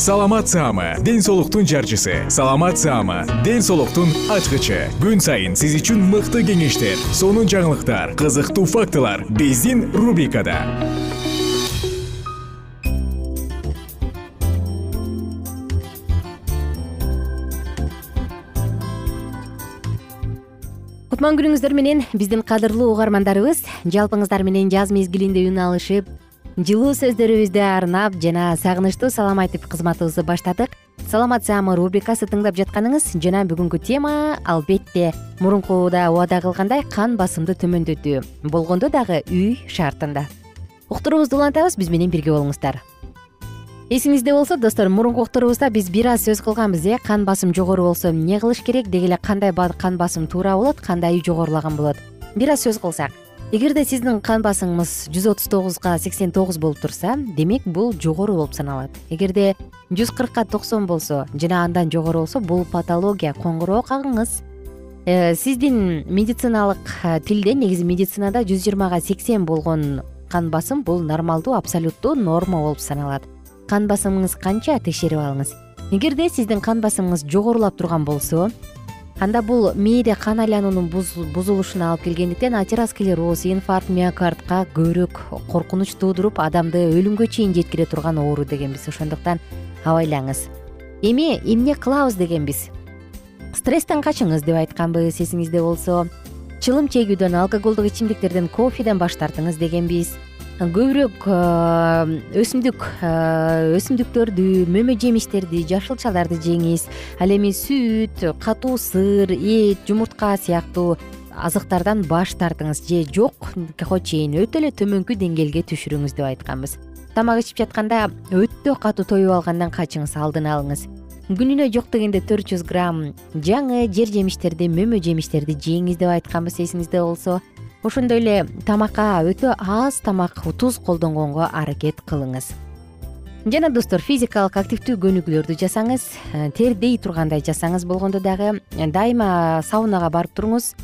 саламат саама ден соолуктун жарчысы. Саламат саама ден соолуктун ачкычы. Күн сайын сиз үчүн мыкты кеңештер сонун жаңылыктар кызыктуу фактылар биздин рубрикада. Кутман күнүңүздөр менен биздин кадырлуу угармандарыбыз жалпыңыздар менен жаз мезгилинде үн алышып жылуу сөздөрүбүздү арнап жана сагынычтуу салам айтып кызматыбызды баштадык. Саламат саамы рубрикасы тыңдап жатканыңыз жана бүгүнкү тема албетте. Мурункуда убада кылгандай кан басымды төмөндөтүү. Болгондо дагы үй шартында. Уктуруубузду улантабыз биз менен бирге болуңуздар. Эсиңизде болсо достор мурунку уктуруубузда биз бир аз сөз кылганбыз э? Кан басым жогору болсо эмне кылыш керек? Деги эле кандай кан басым туура болот кандай жогорулаган болот? Бир аз сөз кылсак эгерде сиздин кан басымыңыз жүз отуз тогузга сексен тогуз болуп турса демек бул жогору болуп саналат. Эгерде жүз кыркка токсон болсо жана андан жогору болсо бул патология коңгуроо кагыңыз э, сиздин медициналык э, тилде негизи медицинада жүз жыйырмага сексен болгон кан басым бул нормалдуу абсолюттуу норма болуп саналат. Кан басымыңыз канча текшерип алыңыз. Эгерде сиздин кан басымыңыз жогорулап турган болсо анда бул мээде кан айлануунун бузулушуна алып келгендиктен атеросклероз инфаркт миокардка көбүрөөк коркунуч туудуруп адамды өлүмгө чейин жеткире турган оору дегенбиз. Ошондуктан абайлаңыз. Эми эмне кылабыз дегенбиз? Стресстен качыңыз деп айтканбыз эсиңизде болсо. Чылым чегүүдөн алкоголдук ичимдиктерден кофеден баш тартыңыз дегенбиз көбүрөөк э, өсүмдүк э, өсүмдүктөрдү мөмө жемиштерди жашылчаларды жеңиз. Ал эми сүт катуу сыр эт жумуртка сыяктуу азыктардан баш тартыңыз. Же жокко чейин өтө эле төмөнкү деңгээлге түшүрүңүз деп айтканбыз. Тамак ичип жатканда өтө катуу тоюп алгандан качыңыз алдын алыңыз. Күнүнө жок дегенде төрт жүз грамм жаңы жер жемиштерди мөмө жемиштерди жеңиз деп айтканбыз эсиңизде болсо ошондой эле тамакка өтө аз тамак туз колдонгонго аракет кылыңыз. Жана достор физикалык активдүү көнүгүүлөрдү жасаңыз э, тер дей тургандай жасаңыз болгондо дагы дайыма саунага барып туруңуз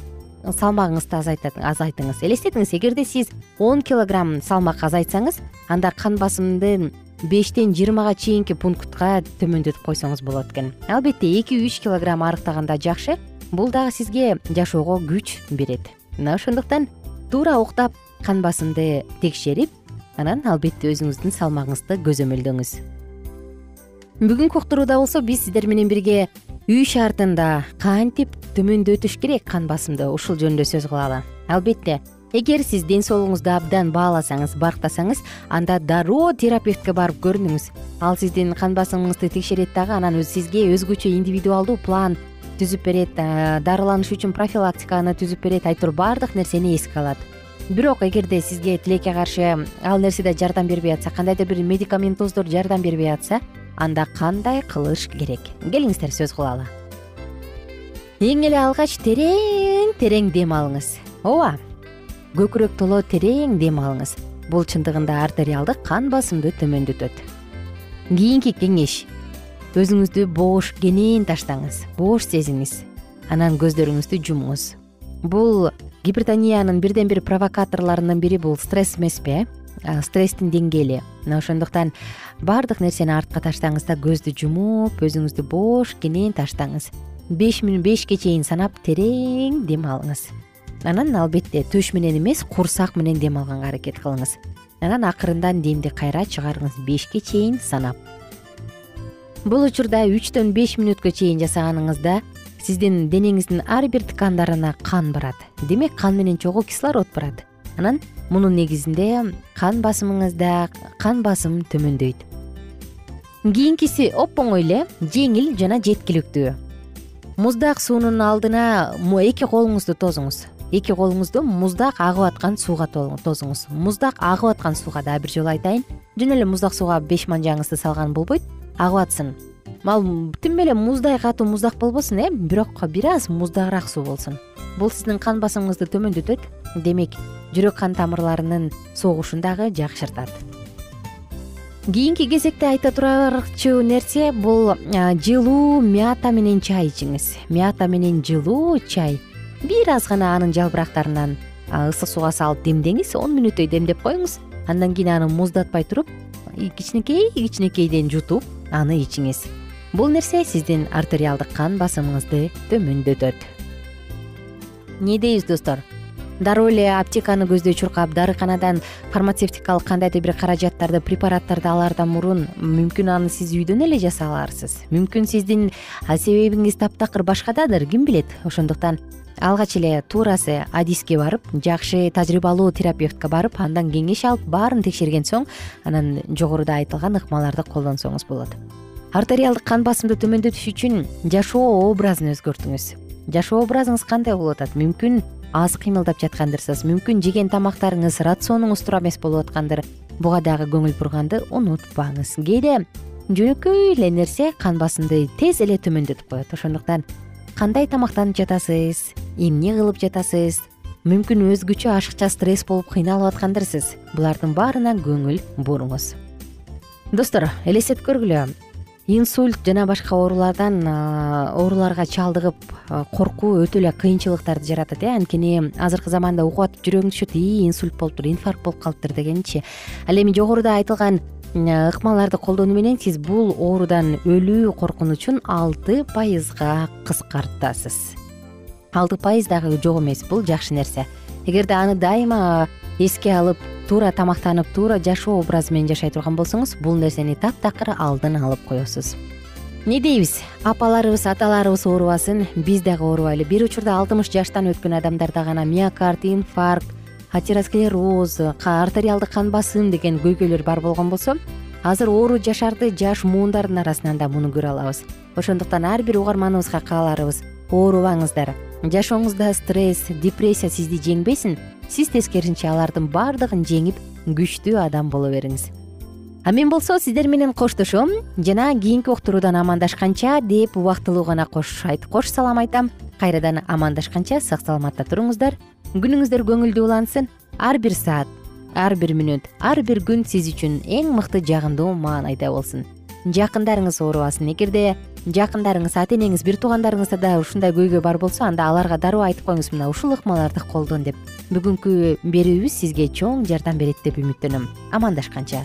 салмагыңызды азайтыңыз. Элестетиңиз эгерде сиз он килограмм салмак азайтсаңыз анда кан басымды бештен жыйырмага чейинки пунктка төмөндөтүп койсоңуз болот экен. Албетте эки үч килограмм арыктаганда жакшы бул дагы сизге жашоого күч берет мына ошондуктан туура уктап кан басымды текшерип анан албетте өзүңүздүн салмагыңызды көзөмөлдөңүз. Бүгүнкү уктурууда болсо биз сиздер менен бирге үй шартында кантип төмөндөтүш керек кан басымды ушул жөнүндө сөз кылалы. Албетте эгер сиз ден соолугуңузду абдан бааласаңыз барктасаңыз анда дароо терапевтке барып көрүнүңүз. Ал сиздин кан басымыңызды текшерет дагы анан сизге өзгөчө индивидуалдуу план түзүп берет дарыланыш үчүн профилактиканы түзүп берет айтор баардык нерсени эске алат. Бирок эгерде сизге тилекке каршы ал нерсе да жардам бербей атса кандайдыр бир медикаментоздор жардам бербей атса анда кандай кылыш керек? Келиңиздер сөз кылалы. Эң эле алгач терең терең дем алыңыз. Ооба көкүрөк толо терең дем алыңыз. Бул чындыгында артериалдык кан басымды төмөндөтөт кийинки кеңеш өзүңүздү бош кенен таштаңыз. Бош сезиңиз. Анан көздөрүңүздү жумуңуз. Бул гипертониянын бирден бир провокаторлорунун бири бул стресс эмеспи э стресстин деңгээли. Мына ошондуктан баардык нерсени артка таштаңыз да көздү жумуп өзүңүздү бош кенен таштаңыз. Беш бешке чейин санап терең дем алыңыз анан албетте төш менен эмес курсак менен дем алганга аракет кылыңыз. Анан акырындан демди кайра чыгарыңыз. Бешке чейин санап бул учурда үчтөн беш мүнөткө чейин жасаганыңызда сиздин денеңиздин ар бир ткандарына кан барат. Демек кан менен чогуу кислород барат. Анан мунун негизинде кан басымыңызда кан басым төмөндөйт. Кийинкиси оп оңой эле жеңил жана жеткиликтүү. Муздак суунун алдына эки колуңузду тосуңуз эки колуңузду муздак агып аткан сууга тосуңуз муздак агып аткан сууга дагы бир жолу айтайын жөн эле муздак сууга беш манжаңызды салган болбойт агып атсын. Ал тим эле муздай катуу муздак болбосун э? Бирок бир аз муздагыраак суу болсун. Бул сиздин кан басымыңызды төмөндөтөт. Демек жүрөк кан тамырларынын согушун дагы жакшыртат. Кийинки кезекте айта турарчу нерсе бул жылуу мята менен чай ичиңиз. Мята менен жылуу чай. Бир аз гана анын жалбырактарынан ысык сууга салып демдеңиз он мүнөттөй демдеп коюңуз. Андан кийин аны муздатпай туруп кичинекей кичинекейден жутуп аны ичиңиз. Бул нерсе сиздин артериалдык кан басымыңызды төмөндөтөт. Эмне дейбиз достор? Дароо эле аптеканы көздөй чуркап дарыканадан фармацевтикалык кандайдыр бир каражаттарды препараттарды алаардан мурун мүмкүн аны сиз үйдөн эле жасай аларсыз. Мүмкүн сиздин себебиңиз таптакыр башкададыр ким билет? Ошондуктан алгач эле туурасы адиске барып жакшы тажрыйбалуу терапевтке барып андан кеңеш алып баарын текшерген соң анан жогоруда айтылган ыкмаларды колдонсоңуз болот. Артериалдык кан басымды төмөндөтүш үчүн жашоо образын өзгөртүңүз. Жашоо образыңыз кандай болуп атат? Мүмкүн аз кыймылдап жаткандырсыз мүмкүн жеген тамактарыңыз рационуңуз туура эмес болуп аткандыр. Буга дагы көңүл бурганды унутпаңыз. Кээде жөнөкөй эле нерсе кан басымды тез эле төмөндөтүп коет ошондуктан кандай тамактанып жатасыз эмне кылып жатасыз? Мүмкүн өзгөчө ашыкча стресс болуп кыйналып аткандырсыз. Булардын баарына көңүл буруңуз. Достор элестетип көргүлө. Инсульт жана башка оорулардан ооруларга чалдыгып коркуу өтө эле кыйынчылыктарды жаратат э? Анткени азыркы заманда угуп атып жүрөгүң түшөт ии инсульт болуптур инфаркт болуп калыптыр дегенчи. Ал эми жогоруда айтылган ыкмаларды колдонуу менен сиз бул оорудан өлүү коркунучун алты пайызга кыскартасыз. Алты пайыз дагы жок эмес бул жакшы нерсе. Эгерде аны дайыма эске алып туура тамактанып туура жашоо образы менен жашай турган болсоңуз бул нерсени таптакыр алдын алып коесуз. Эмне дейбиз? Апаларыбыз аталарыбыз оорубасын биз дагы оорубайлы бир учурда алтымыш жаштан өткөн адамдарда гана миокард инфаркт атеросклероз артериалдык кан басым деген көйгөйлөр бар болгон болсо азыр оору жашарды жаш муундардын арасынан да муну көрө алабыз. Ошондуктан ар бир угарманыбызга кааларыбыз оорубаңыздар. Жашооңузда стресс депрессия сизди жеңбесин сиз тескерисинче алардын баардыгын жеңип күчтүү адам боло бериңиз. А мен болсо сиздер менен коштошом жана кийинки уктуруудан амандашканча деп убактылуу гана кош кош салам айтам. Кайрадан амандашканча сак саламатта туруңуздар күнүңүздөр көңүлдүү улансын. Ар бир саат ар бир мүнөт ар бир күн сиз үчүн эң мыкты жагымдуу маанайда болсун. Жакындарыңыз оорубасын эгерде жакындарыңыз ата энеңиз бир туугандарыңызда да ушундай көйгөй бар болсо анда аларга дароо айтып коюңуз. Мына ушул ыкмаларды колдон деп. Бүгүнкү берүүбүз сизге чоң жардам берет деп үмүттөнөм. Амандашканча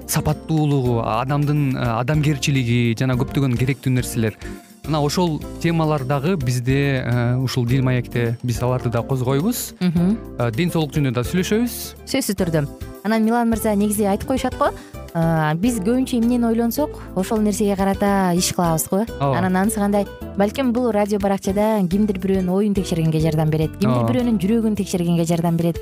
сапаттуулугу адамдын э, адамгерчилиги жана көптөгөн керектүү нерселер. Мына ошол темалар дагы бизде э, ушул дил маекте биз аларды да козгойбуз. Ден соолук жөнүндө да сүйлөшөбүз. Сөзсүз түрдө. Анан милан мырза негизи айтып коюшат го? Биз көбүнчө эмнени ойлонсок? Ошол нерсеге карата иш кылабыз го? Ооба анан анысы кандай? Балким бул радио баракчада кимдир бирөөнүн оюн текшергенге жардам берет кимдир бирөөнүн жүрөгүн текшергенге жардам берет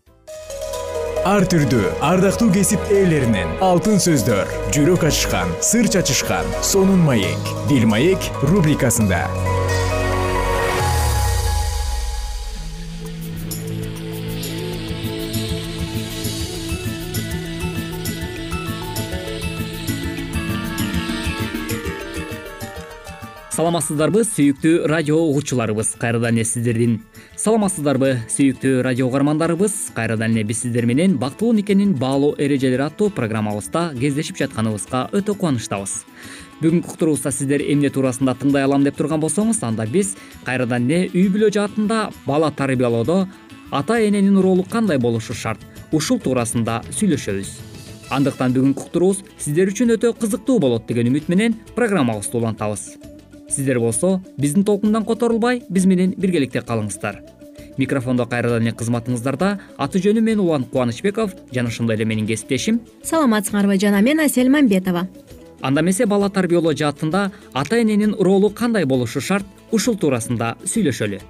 ар түрдүү ардактуу кесип ээлеринен алтын сөздөр жүрөк ачышкан сыр чачышкан сонун маек дил маек рубрикасында. Саламатсыздарбы сүйүктүү радио угуучуларыбыз. Кайрадан эле сиздердин саламатсыздарбы сүйүктүү радио угармандарыбыз. Кайрадан эле биз сиздер менен бактылуу никенин баалоо эрежелери аттуу программабызда кездешип жатканыбызга өтө кубанычтабыз. Бүгүнкү уктуруубузда сиздер эмне туурасында тыңдай алам деп турган болсоңуз анда биз кайрадан эле үй бүлө жаатында бала тарбиялоодо ата эненин ролу кандай болушу шарт ушул туурасында сүйлөшөбүз. Андыктан бүгүнкү уктуруубуз сиздер үчүн өтө кызыктуу болот деген үмүт менен программабызды улантабыз сиздер болсо биздин толкундан которулбай биз менен биргеликте калыңыздар. Микрофондо кайрадан эле кызматыңыздарда аты жөнүм мен улан кубанычбеков жана ошондой эле менин кесиптешим. Саламатсыңарбы жана мен асель мамбетова. Анда эмесе бала тарбиялоо жаатында ата эненин ролу кандай болушу шарт ушул туурасында сүйлөшөлү.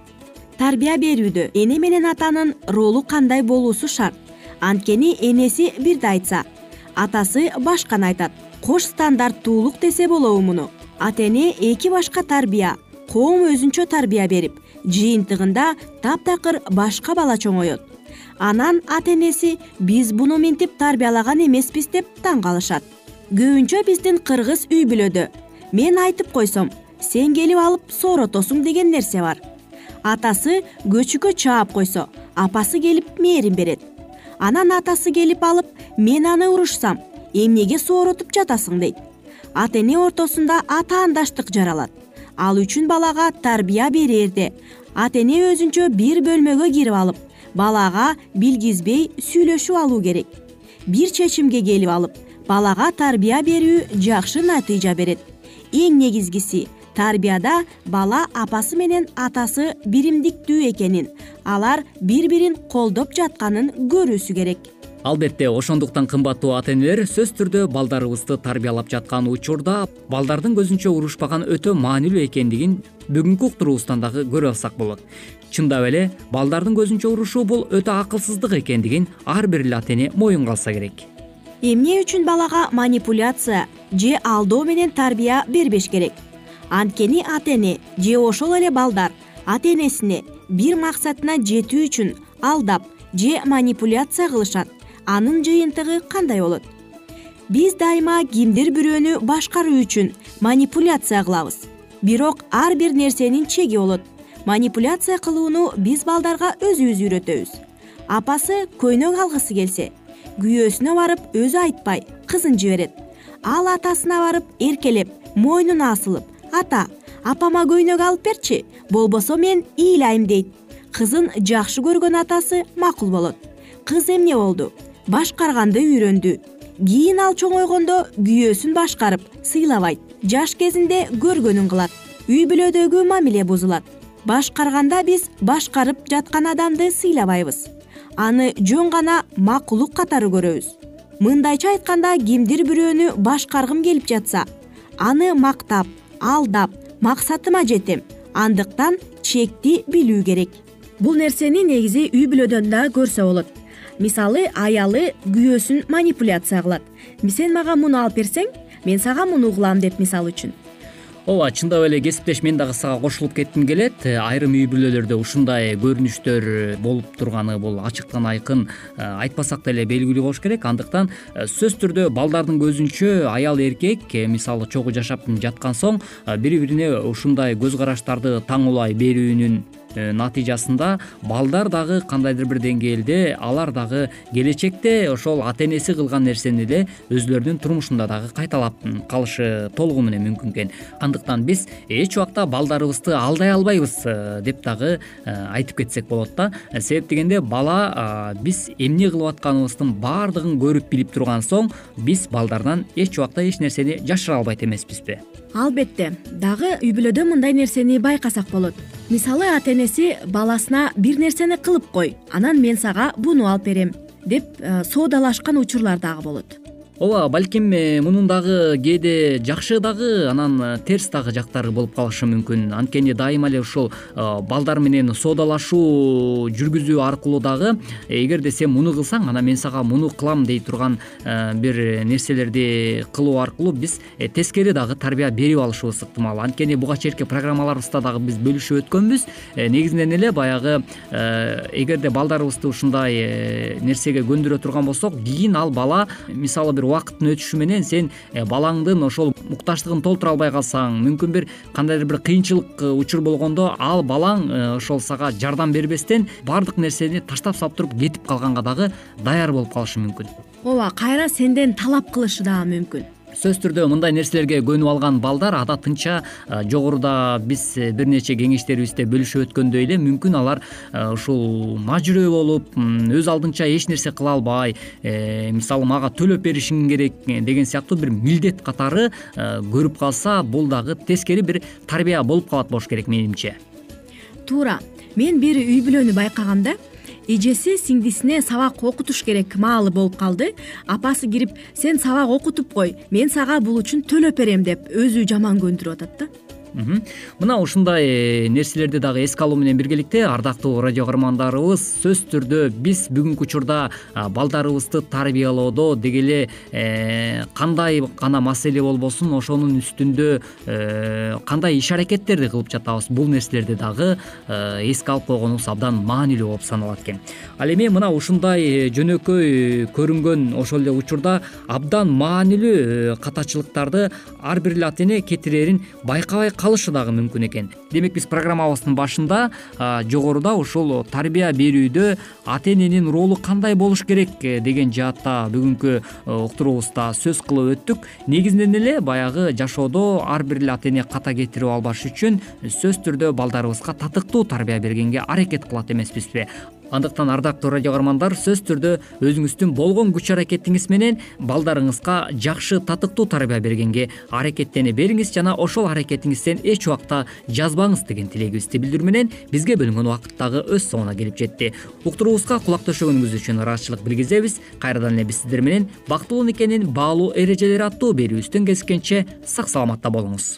Тарбия берүүдө эне менен атанын ролу кандай болуусу шарт. Анткени энеси бирди айтса атасы башканы айтат. Кош стандарттуулук десе болобу муну ата эне эки башка тарбия. Коом өзүнчө тарбия берип жыйынтыгында таптакыр башка бала чоңоет. Анан ата энеси биз буну минтип тарбиялаган эмеспиз деп таң калышат көбүнчө биздин кыргыз үй бүлөдө. Мен айтып койсом сен келип алып сооротосуң деген нерсе бар. Атасы көчүккө чаап койсо апасы келип мээрин берет. Анан атасы келип алып мен аны урушсам эмнеге сооротуп жатасың? дейт ата эне ортосунда атаандаштык жаралат. Ал үчүн балага тарбия берээрде ата эне өзүнчө бир бөлмөгө кирип алып балага билгизбей сүйлөшүп алуу керек. Бир чечимге келип алып балага тарбия берүү жакшы натыйжа берет. Эң негизгиси тарбияда бала апасы менен атасы биримдиктүү экенин алар бири бирин колдоп жатканын көрүүсү керек албетте ошондуктан кымбаттуу ата энелер сөзсүз түрдө балдарыбызды тарбиялап жаткан учурда балдардын көзүнчө урушпаган өтө маанилүү экендигин бүгүнкү уктуруубуздан дагы көрүп алсак болот. Чындап эле балдардын көзүнчө урушуу бул өтө акылсыздык экендигин ар бир эле ата эне моюнга алса керек эмне үчүн балага манипуляция же алдоо менен тарбия бербеш керек. Анткени ата эне же ошол эле балдар ата энесине бир максатына жетүү үчүн алдап же манипуляция кылышат анын жыйынтыгы кандай болот? Биз дайыма кимдир бирөөнү башкаруу үчүн манипуляция кылабыз. Бирок ар бир нерсенин чеги болот. Манипуляция кылууну биз балдарга өзүбүз үйрөтөбүз. Апасы көйнөк алгысы келсе күйөөсүнө барып өзү айтпай кызын жиберет. Ал атасына барып эркелеп мойнуна асылып ата апама көйнөк алып берчи болбосо мен ыйлайм дейт. Кызын жакшы көргөн атасы макул болот. Кыз эмне болду башкарганды үйрөндү. Кийин ал чоңойгондо күйөөсүн башкарып сыйлабайт. Жаш кезинде көргөнүн кылат. Үй бүлөдөгү мамиле бузулат. Башкарганда биз башкарып жаткан адамды сыйлабайбыз. Аны жөн гана макулук катары көрөбүз. Мындайча айтканда кимдир бирөөнү башкаргым келип жатса аны мактап алдап максатыма жетем. Андыктан чекти билүү керек. Бул нерсени негизи үй бүлөдөн да көрсө болот мисалы аялы күйөөсүн манипуляция кылат. Сен мага муну алып берсең мен сага муну кылам деп мисалы үчүн. Ооба чындап эле кесиптеш мен дагы сага кошулуп кетким келет. Айрым үй бүлөлөрдө ушундай көрүнүштөр болуп турганы бул ачыктан айкын э, айтпасак деле белгилүү болуш керек. Андыктан э, сөзсүз түрдө балдардын көзүнчө аял эркек э, мисалы чогуу жашап жаткан соң бири бирине ушундай көз караштарды таңуулай берүүнүн Э, натыйжасында балдар дагы кандайдыр бир деңгээлде алар дагы келечекте ошол ата энеси кылган нерсени эле өзүлөрүнүн турмушунда дагы кайталап калышы толугу менен мүмкүн экен. Андыктан биз эч убакта балдарыбызды алдай албайбыз э, деп дагы э, айтып кетсек болот да. Себеп дегенде бала биз эмне кылып атканыбыздын баардыгын көрүп билип турган соң биз балдардан эч убакта эч нерсени жашыра албайт эмеспизби албетте дагы үй бүлөдө мындай нерсени байкасак болот. Мисалы ата энеси баласына бир нерсени кылып кой анан мен сага буну алып берем деп э, соодалашкан учурлар дагы болот ооба балким э, мунун дагы кээде жакшы дагы анан э, терс дагы жактары болуп калышы мүмкүн. Анткени дайыма эле ушул э, балдар менен соодалашуу жүргүзүү аркылуу дагы эгерде сен муну кылсаң анан мен сага муну кылам дей турган бир нерселерди кылуу аркылуу биз тескери дагы тарбия берип алышыбыз ыктымал. Анткени буга чейинки программаларыбызда дагы биз бөлүшүп өткөнбүз. Негизинен эле баягы эгерде балдарыбызды ушундай нерсеге көндүрө турган болсок кийин ал бала мисалы бир убакыттын өтүшү менен сен э, балаңдын ошол муктаждыгын толтура албай калсаң мүмкүн бир кандайдыр бир кыйынчылык э, учур болгондо ал балаң э, ошол сага жардам бербестен баардык нерсени таштап салып туруп кетип калганга дагы даяр болуп калышы мүмкүн. Ооба кайра сенден талап кылышы дагы мүмкүн сөзсүз түрдө мындай нерселерге көнүп алган балдар адатынча жогоруда биз э, бир нече кеңештерибизде бөлүшүп өткөндөй эле мүмкүн алар ушул мажүрөө болуп өз алдынча эч нерсе кыла албай э, мисалы мага төлөп беришиң керек э, деген сыяктуу бир милдет катары көрүп калса бул дагы тескери бир тарбия болуп калат болуш керек менимче. Туура мен бир үй бүлөнү байкагам да эжеси сиңдисине сабак окутуш керек маалы болуп калды. Апасы кирип сен сабак окутуп кой мен сага бул үчүн төлөп берем деп өзү жаман көндүрүп атат да мына ушундай э, нерселерди дагы эске алуу менен биргеликте ардактуу радио каармандарыбыз сөзсүз түрдө биз бүгүнкү учурда балдарыбызды тарбиялоодо. Деги эле э, кандай гана маселе болбосун ошонун үстүндө э, кандай иш аракеттерди кылып жатабыз? Бул нерселерди дагы эске алып койгонубуз абдан маанилүү болуп саналат экен. Ал эми мына ушундай жөнөкөй көрүнгөн ошол эле учурда абдан маанилүү катачылыктарды ар бир эле ата эне кетирерин байкабай калышы дагы мүмкүн экен. Демек биз программабыздын башында жогоруда ушул тарбия берүүдө ата эненин ролу кандай болуш керек э, деген жаатта бүгүнкү э, уктуруубузда сөз кылып өттүк. Негизинен эле баягы жашоодо ар бир эле ата эне ката кетирип албаш үчүн сөзсүз түрдө балдарыбызга татыктуу тарбия бергенге аракет кылат эмеспизби андыктан ардактуу радио каармандар сөзсүз түрдө өзүңүздүн болгон күч аракетиңиз менен балдарыңызга жакшы татыктуу тарбия бергенге аракеттене бериңиз жана ошол аракетиңизден эч убакта жазбаңыз деген тилегибизди билдирүү менен бизге бөлүнгөн убакыт дагы өз соңуна келип жетти. Уктуруубузга кулак төшөгөнүңүз үчүн ыраазычылык билгизебиз. Кайрадан эле биз сиздер менен бактылуу никенин баалуу эрежелери аттуу берүүбүздөн кезишкенче сак саламатта болуңуз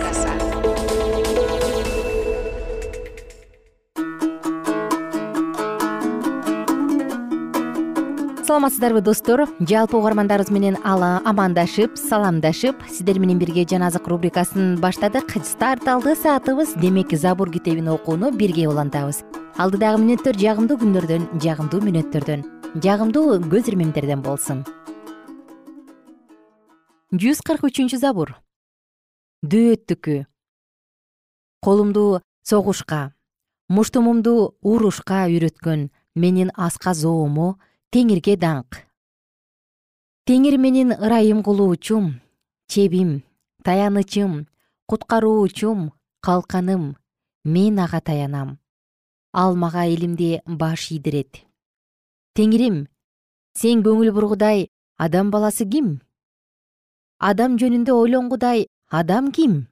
саламатсыздарбы достор? Жалпы угармандарыбыз менен ала амандашып саламдашып сиздер менен бирге жан азык рубрикасын баштадык. Старт алды саатыбыз. Демек забур китебин окууну бирге улантабыз. Алдыдагы мүнөттөр жагымдуу күндөрдөн жагымдуу мүнөттөрдөн. Жагымдуу көз ирмемдерден болсун. Жүз кырк үчүнчү забур. Дөөттүкү. Колумду согушка. Муштумумду урушка үйрөткөн. Менин аска зоому теңирге даңк. Теңир менин ырайым кылуучум чебим таянычым куткаруучум калканым мен ага таянам. Ал мага элимди баш ийдирет. Теңирим сен көңүл бургудай адам баласы ким? Адам жөнүндө ойлонгудай адам ким?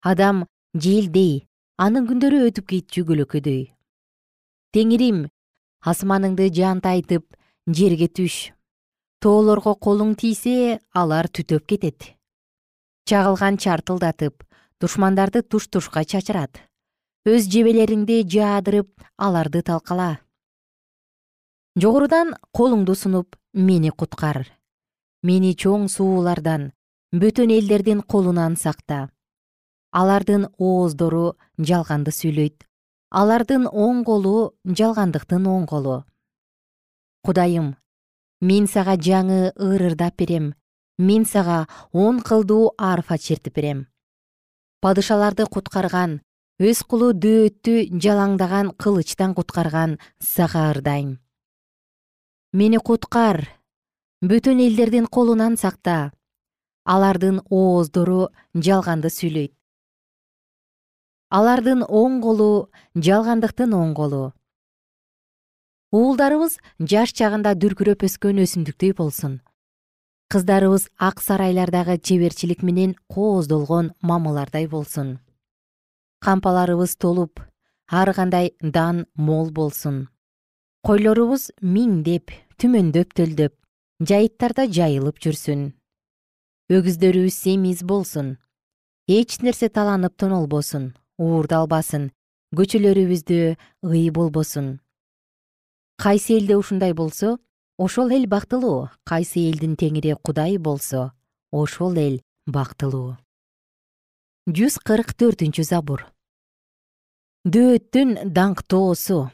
Адам желдей анын күндөрү өтүп кетчү көлөкөдөй. Теңирим асманыңды жаантайтып жерге түш. Тоолорго колуң тийсе алар түтөп кетет. Чагылган чартылдатып душмандарды туш тушка чачырат. Өз жебелериңди жаадырып аларды талкала. Жогорудан колуңду сунуп мени куткар. Мени чоң суулардан бөтөн элдердин колунан сакта. Алардын ооздору жалганды сүйлөйт алардын оң колу жалгандыктын оң колу. Кудайым мен сага жаңы ырырдап берем. Мен сага он кылдуу арфа чертип берем. Падышаларды куткарган өз кулу дөөттү жалаңдаган кылычтан куткарган сага ырдайм. Мени куткар бөтөн элдердин колунан сакта. Алардын ооздору жалганды сүйлөйт алардын оң колу жалгандыктын оң колу. Уулдарыбыз жаш чагында дүркүрөп өскөн өсүмдүктөй болсун. Кыздарыбыз ак сарайлардагы чеберчилик менен кооздолгон мамылардай болсун. Кампаларыбыз толуп ар кандай дан мол болсун. Койлорубуз миңдеп түмөндөп төлдөп жайыттарда жайылып жүрсүн. Өгүздөрүбүз семиз болсун. Эч нерсе таланып тонолбосун уурдалбасын көчөлөрүбүздө ый болбосун. Кайсы элде ушундай болсо ошол эл бактылуу. Кайсы элдин теңири кудай болсо ошол эл бактылуу. Жүз кырк төртүнчү забур. Дөөттүн даңктоосу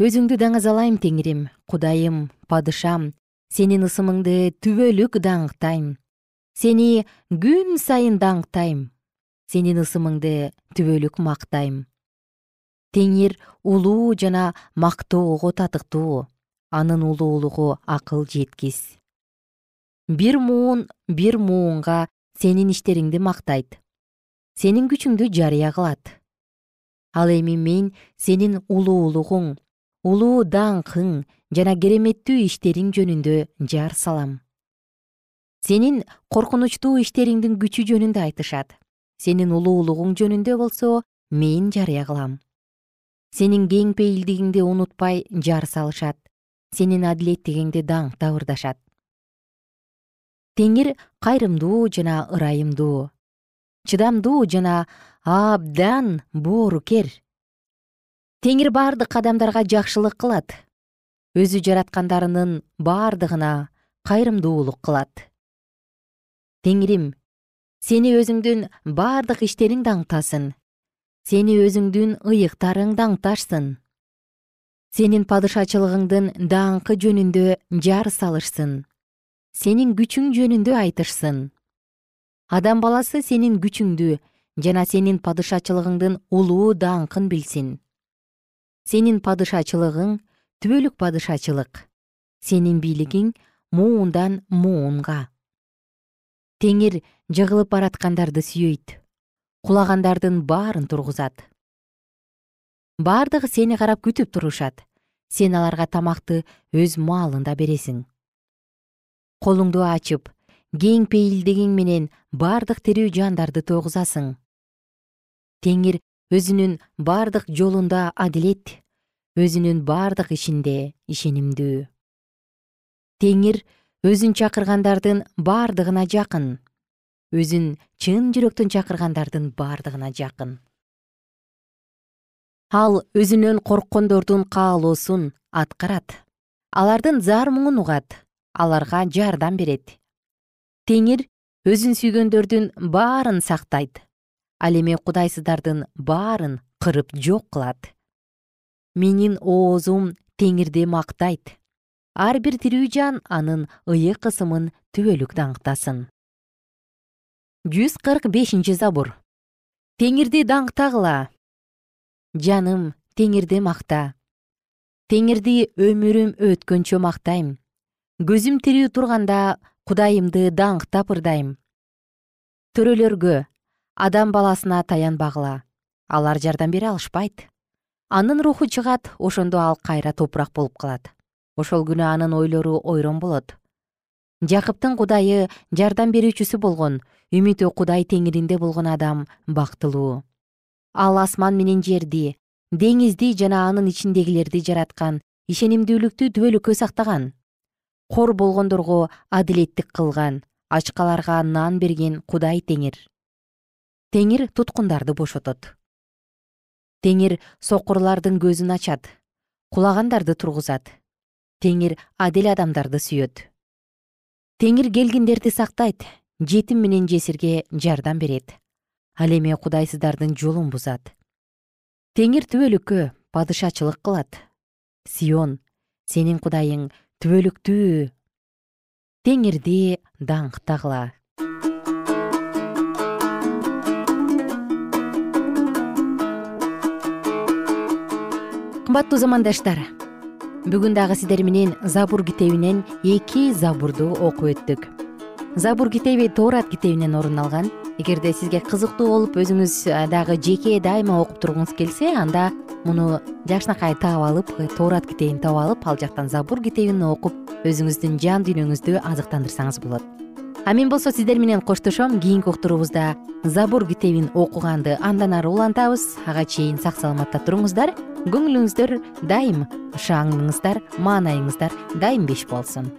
өзүңдү даңазалайм теңирим кудайым падышам. Сенин ысымыңды түбөлүк даңктайм. Сени күн сайын даңктайм сенин ысымыңды түбөлүк мактайм. Теңир улуу жана мактоого татыктуу анын улуулугу акыл жеткис. Бир муун бир муунга сенин иштериңди мактайт. Сенин күчүңдү жарыя кылат. Ал эми мен сенин улуулугуң улуу даңкың жана кереметтүү иштериң жөнүндө жар салам. Сенин коркунучтуу иштериңдин күчү жөнүндө айтышат сенин улуулугуң жөнүндө болсо мен жарыя кылам. Сенин кең пейилдигиңди унутпай жар салышат. Сенин адилеттигиңди даңктап ырдашат теңир кайрымдуу жана ырайымдуу. Чыдамдуу жана абдан боорукер теңир бардык адамдарга жакшылык кылат. Өзү жараткандарынын бардыгына кайрымдуулук кылат. Теңирим сени өзүңдүн бардык иштериң даңктасын. Сени өзүңдүн ыйыктарың даңкташсын. Сенин падышачылыгыңдын даңкы жөнүндө жар салышсын. Сенин күчүң жөнүндө айтышсын. Адам баласы сенин күчүңдү жана сенин падышачылыгыңдын улуу даңкын билсин. Сенин падышачылыгың түбөлүк падышачылык. Сенин бийлигиң муундан муунга теңир жыгылып бараткандарды сүйөйт. Кулагандардын баарын тургузат. Бардыгы сени карап күтүп турушат. Сен аларга тамакты өз маалында бересиң. Колуңду ачып кең пейилдигиң менен бардык тирүү жандарды тойгузасың теңир өзүнүн бардык жолунда адилет өзүнүн бардык ишинде ишенимдүү. Теңир өзүн чакыргандардын баардыгына жакын. Өзүн чын жүрөктөн чакыргандардын баардыгына жакын. Ал өзүнөн корккондордун каалоосун аткарат. Алардын зар муңун угат аларга жардам берет. Теңир өзүн сүйгөндөрдүн баарын сактайт ал эми кудайсыздардын баарын кырып жок кылат. Менин оозум теңирди мактайт ар бир тирүү жан анын ыйык ысымын түбөлүк даңктасын. жүз кырк бешинчи забур. Теңирди даңктагыла. Жаным теңирди макта теңирди өмүрүм өткөнчө мактайм көзүм тирүү турганда кудайымды даңктап ырдайм төрөлөргө адам баласына таянбагыла алар жардам бере алышпайт. Анын руху чыгат ошондо ал кайра топурак болуп калат ошол күнү анын ойлору ойрон болот. Жакыптын кудайы жардам берүүчүсү болгон үмүтү кудай теңиринде болгон адам бактылуу. Ал асман менен жерди деңизди жана анын ичиндегилерди жараткан ишенимдүүлүктү түбөлүккө сактаган кор болгондорго адилеттик кылган ачкаларга нан берген кудай теңир. Теңир туткундарды бошотот. Теңир сокурлардын көзүн ачат кулагандарды тургузат теңир адил адамдарды сүйөт. Теңир келгиндерди сактайт жетим менен жесирге жардам берет. Ал эми кудайсыздардын жолун бузат. Теңир түбөлүккө падышачылык кылат. Сион сенин кудайың түбөлүктүү. Теңирди даңктагыла кымбаттуу замандаштар бүгүн дагы сиздер менен забур китебинен эки забурду окуп өттүк. Забур китеби тоорат китебинен орун алган. Эгерде сизге кызыктуу болуп өзүңүз дагы жеке дайыма окуп тургуңуз келсе анда муну жакшынакай таап алып тоорат китебин таап алып ал жактан забур китебин окуп өзүңүздүн жан дүйнөңүздү азыктандырсаңыз болот. А мен болсо сиздер менен коштошом кийинки уктуруубузда забур китебин окуганды андан ары улантабыз. Ага чейин сак саламатта туруңуздар көңүлүңүздөр дайым шаңыңыздар маанайыңыздар дайым беш болсун.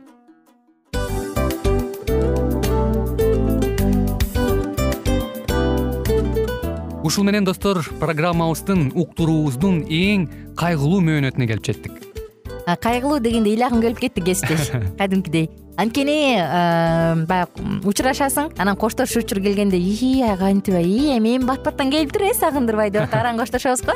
Ушул менен достор программабыздын уктуруубуздун эң кайгылуу мөөнөтүнө келип жеттик. Кайгылуу дегенде ыйлагым келип кетти кесиптеш. Кадимкидей. Анткени баягы учурашасың анан коштошуу учур келгенде ии кантип ии эми бат баттан келиптир э сагындырбай деп атып араң коштошобуз го